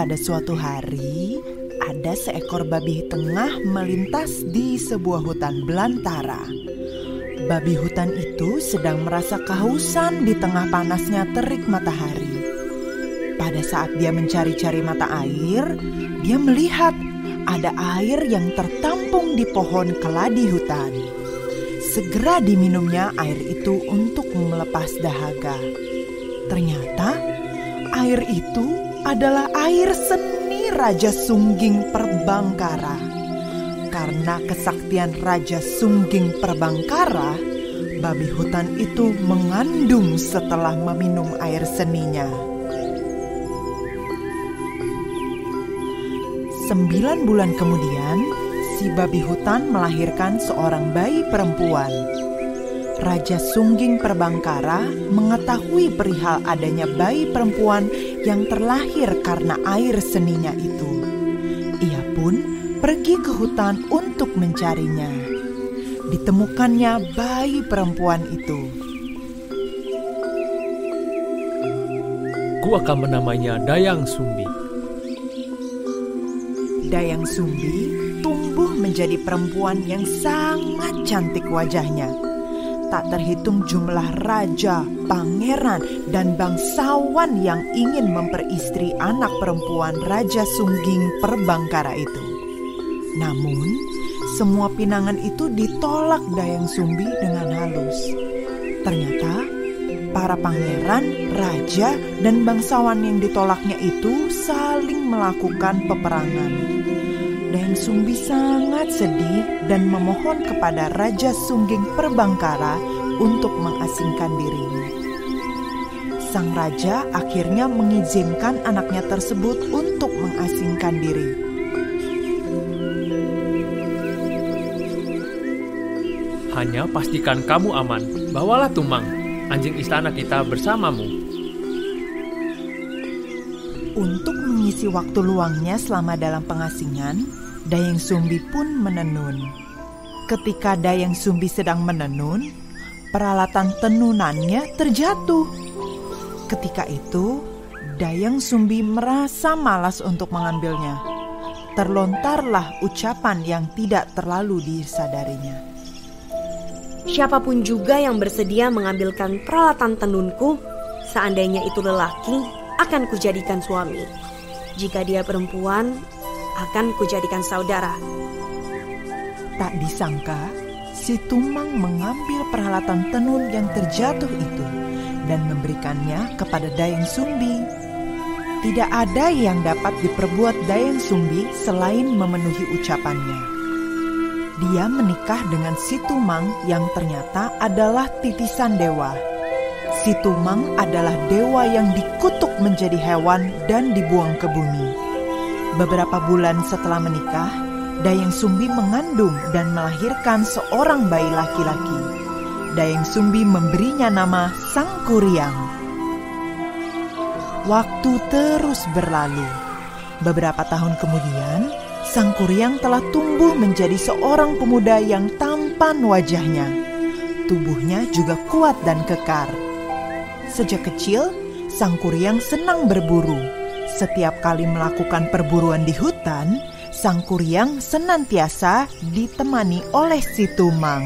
Pada suatu hari, ada seekor babi tengah melintas di sebuah hutan belantara. Babi hutan itu sedang merasa kehausan di tengah panasnya terik matahari. Pada saat dia mencari-cari mata air, dia melihat ada air yang tertampung di pohon keladi hutan. Segera diminumnya air itu untuk melepas dahaga. Ternyata air itu adalah air seni Raja Sungging Perbangkara. Karena kesaktian Raja Sungging Perbangkara, babi hutan itu mengandung setelah meminum air seninya. Sembilan bulan kemudian, si babi hutan melahirkan seorang bayi perempuan. Raja Sungging Perbangkara mengetahui perihal adanya bayi perempuan yang terlahir karena air seninya itu. Ia pun pergi ke hutan untuk mencarinya. Ditemukannya bayi perempuan itu. Ku akan menamainya Dayang Sumbi. Dayang Sumbi tumbuh menjadi perempuan yang sangat cantik wajahnya. Tak terhitung jumlah raja, pangeran, dan bangsawan yang ingin memperistri anak perempuan Raja Sungging Perbangkara itu. Namun, semua pinangan itu ditolak Dayang Sumbi dengan halus. Ternyata, para pangeran, raja, dan bangsawan yang ditolaknya itu saling melakukan peperangan. Dayang Sumbi sangat sedih dan memohon kepada Raja Sungging Perbangkara untuk mengasingkan dirinya. Sang raja akhirnya mengizinkan anaknya tersebut untuk mengasingkan diri. Hanya pastikan kamu aman. Bawalah Tumang, anjing istana kita bersamamu. Untuk mengisi waktu luangnya selama dalam pengasingan, Dayang Sumbi pun menenun. Ketika Dayang Sumbi sedang menenun, peralatan tenunannya terjatuh. Ketika itu, Dayang Sumbi merasa malas untuk mengambilnya. Terlontarlah ucapan yang tidak terlalu disadarinya. Siapa pun juga yang bersedia mengambilkan peralatan tenunku, seandainya itu lelaki, akan kujadikan suami. Jika dia perempuan, akan kujadikan saudara. Tak disangka, si Tumang mengambil peralatan tenun yang terjatuh itu dan memberikannya kepada Dayang Sumbi. Tidak ada yang dapat diperbuat Dayang Sumbi selain memenuhi ucapannya. Dia menikah dengan si Tumang yang ternyata adalah titisan dewa. Si Tumang adalah dewa yang dikutuk menjadi hewan dan dibuang ke bumi. Beberapa bulan setelah menikah, Dayang Sumbi mengandung dan melahirkan seorang bayi laki-laki. Dayang Sumbi memberinya nama Sang Kuryang. Waktu terus berlalu. Beberapa tahun kemudian, Sang Kuryang telah tumbuh menjadi seorang pemuda yang tampan wajahnya. Tubuhnya juga kuat dan kekar. Sejak kecil, Sang Kuryang senang berburu. Setiap kali melakukan perburuan di hutan, Sang Kuryang senantiasa ditemani oleh si Tumang.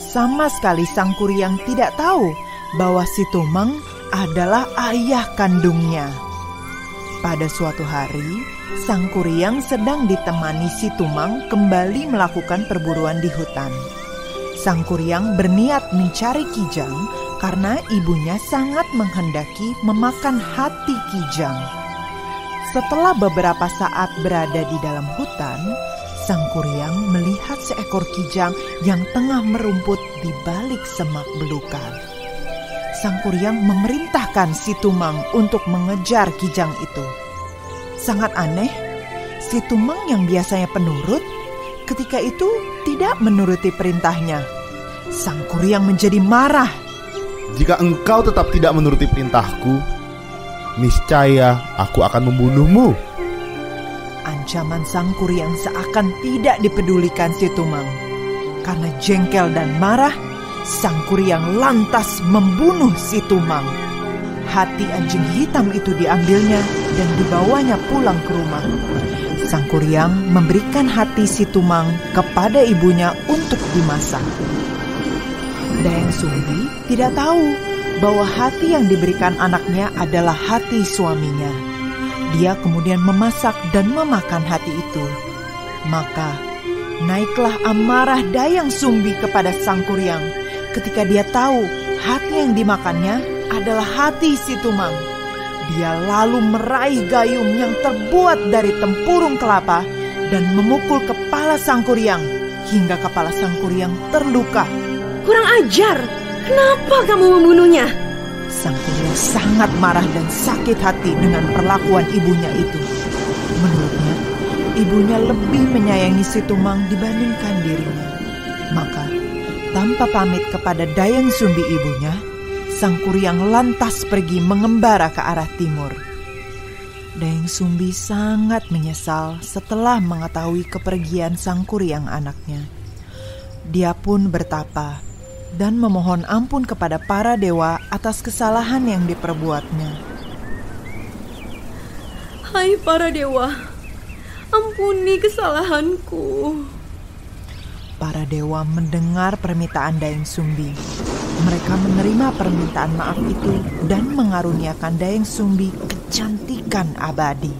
Sama sekali Sang Kuryang tidak tahu bahwa si Tumang adalah ayah kandungnya. Pada suatu hari, Sang Kuryang sedang ditemani si Tumang kembali melakukan perburuan di hutan. Sang Kuryang berniat mencari Kijang karena ibunya sangat menghendaki memakan hati Kijang. Setelah beberapa saat berada di dalam hutan, Sang Kuryang melihat seekor kijang yang tengah merumput di balik semak belukar. Sang Kuryang memerintahkan si Tumang untuk mengejar kijang itu. Sangat aneh, si Tumang yang biasanya penurut, ketika itu tidak menuruti perintahnya. Sang Kuryang menjadi marah. Jika engkau tetap tidak menuruti perintahku, niscaya aku akan membunuhmu. Ancaman Sang Kuryang seakan tidak dipedulikan si Tumang. Karena jengkel dan marah, Sang Kuryang lantas membunuh si Tumang. Hati anjing hitam itu diambilnya dan dibawanya pulang ke rumah. Sang Kuryang memberikan hati si Tumang kepada ibunya untuk dimasak. Dayang Sumbi tidak tahu bahwa hati yang diberikan anaknya adalah hati suaminya. Dia kemudian memasak dan memakan hati itu. Maka naiklah amarah Dayang Sumbi kepada Sang Kuryang ketika dia tahu hati yang dimakannya adalah hati si Tumang. Dia lalu meraih gayung yang terbuat dari tempurung kelapa dan memukul kepala sang kuryang hingga kepala sang kuryang terluka. Kurang ajar, kenapa kamu membunuhnya? Sang kuryang sangat marah dan sakit hati dengan perlakuan ibunya itu. Menurutnya, ibunya lebih menyayangi si Tumang dibandingkan dirinya. Maka, tanpa pamit kepada Dayang Sumbi ibunya, Sang Kuryang lantas pergi mengembara ke arah timur. Dayang Sumbi sangat menyesal setelah mengetahui kepergian Sang Kuryang anaknya. Dia pun bertapa dan memohon ampun kepada para dewa atas kesalahan yang diperbuatnya. Hai para dewa, ampuni kesalahanku. Para dewa mendengar permintaan Dayang Sumbi mereka menerima permintaan maaf itu dan mengaruniakan Dayang Sumbi kecantikan abadi.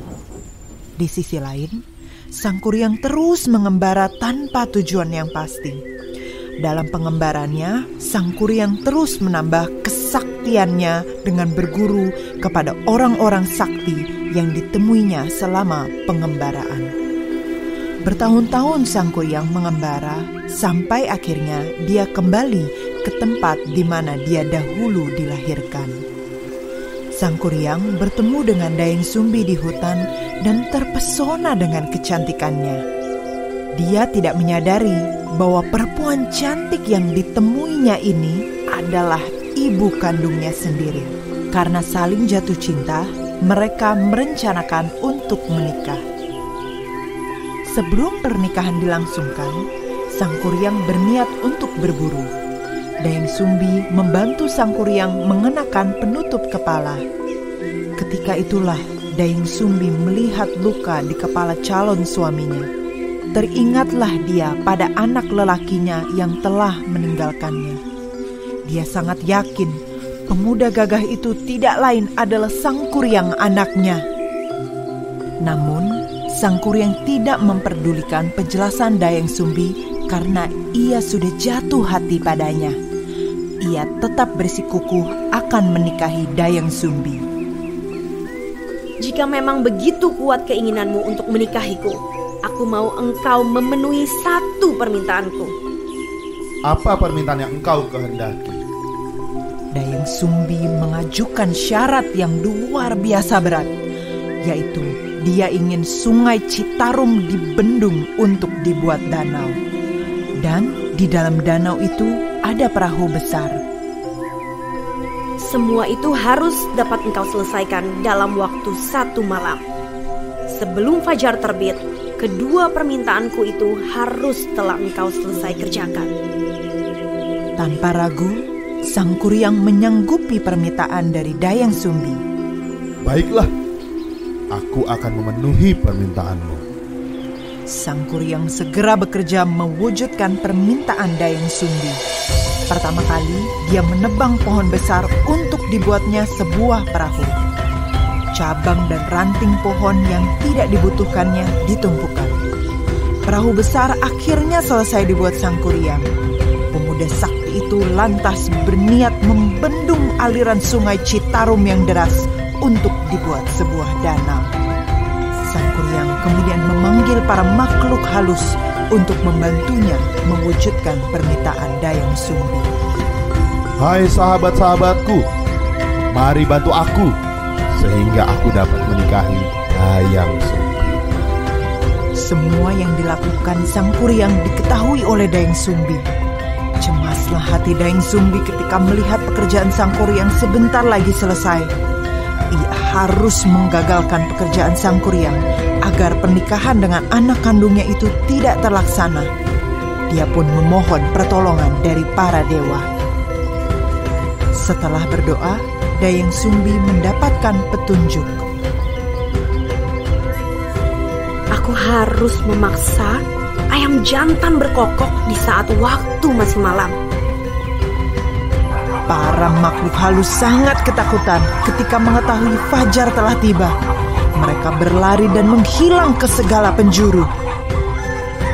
Di sisi lain, Sang Kuryang terus mengembara tanpa tujuan yang pasti. Dalam pengembarannya, Sang Kuryang terus menambah kesaktiannya dengan berguru kepada orang-orang sakti yang ditemuinya selama pengembaraan. Bertahun-tahun Sang Kuryang mengembara sampai akhirnya dia kembali ke tempat di mana dia dahulu dilahirkan. Sang Kuryang bertemu dengan Dayang Sumbi di hutan dan terpesona dengan kecantikannya. Dia tidak menyadari bahwa perempuan cantik yang ditemuinya ini adalah ibu kandungnya sendiri. Karena saling jatuh cinta, mereka merencanakan untuk menikah. Sebelum pernikahan dilangsungkan, Sang Kuryang berniat untuk berburu. Dayang Sumbi membantu Sang Kuryang mengenakan penutup kepala. Ketika itulah Dayang Sumbi melihat luka di kepala calon suaminya. Teringatlah dia pada anak lelakinya yang telah meninggalkannya. Dia sangat yakin pemuda gagah itu tidak lain adalah Sang Kuryang anaknya. Namun, Sang Kuryang tidak memperdulikan penjelasan Dayang Sumbi karena ia sudah jatuh hati padanya ia tetap bersikukuh akan menikahi Dayang Sumbi. Jika memang begitu kuat keinginanmu untuk menikahiku, aku mau engkau memenuhi satu permintaanku. Apa permintaan yang engkau kehendaki? Dayang Sumbi mengajukan syarat yang luar biasa berat, yaitu dia ingin sungai Citarum dibendung untuk dibuat danau. Dan di dalam danau itu ada perahu besar. Semua itu harus dapat engkau selesaikan dalam waktu satu malam. Sebelum fajar terbit, kedua permintaanku itu harus telah engkau selesai kerjakan. Tanpa ragu, Sang Kuryang menyanggupi permintaan dari Dayang Sumbi. Baiklah, aku akan memenuhi permintaanmu. Sang Kuryang segera bekerja mewujudkan permintaan Dayang Sumbi. Pertama kali, dia menebang pohon besar untuk dibuatnya sebuah perahu. Cabang dan ranting pohon yang tidak dibutuhkannya ditumpukan. Perahu besar akhirnya selesai dibuat sang kuryang. Pemuda sakti itu lantas berniat membendung aliran sungai Citarum yang deras untuk dibuat sebuah danau. Sang kuryang kemudian memanggil para makhluk halus untuk membantunya mewujudkan permintaan Dayang Sumbi. Hai sahabat-sahabatku, mari bantu aku sehingga aku dapat menikahi Dayang Sumbi. Semua yang dilakukan Sang Kuryang diketahui oleh Dayang Sumbi. Cemaslah hati Dayang Sumbi ketika melihat pekerjaan Sang Kuryang sebentar lagi selesai. Ia harus menggagalkan pekerjaan Sang Kuryang agar pernikahan dengan anak kandungnya itu tidak terlaksana. Dia pun memohon pertolongan dari para dewa. Setelah berdoa, Dayang Sumbi mendapatkan petunjuk. harus memaksa ayam jantan berkokok di saat waktu masih malam. Para makhluk halus sangat ketakutan ketika mengetahui fajar telah tiba. Mereka berlari dan menghilang ke segala penjuru.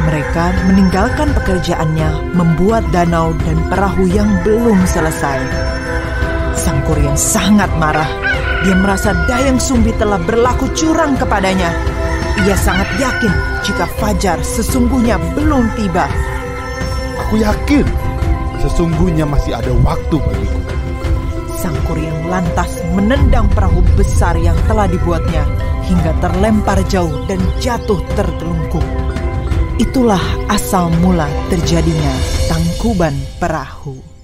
Mereka meninggalkan pekerjaannya membuat danau dan perahu yang belum selesai. Sang Kuryan sangat marah. Dia merasa Dayang Sumbi telah berlaku curang kepadanya. Ia sangat yakin jika Fajar sesungguhnya belum tiba. Aku yakin sesungguhnya masih ada waktu bagiku. Sang Kuryan lantas menendang perahu besar yang telah dibuatnya hingga terlempar jauh dan jatuh tertelungkup. Itulah asal mula terjadinya tangkuban perahu.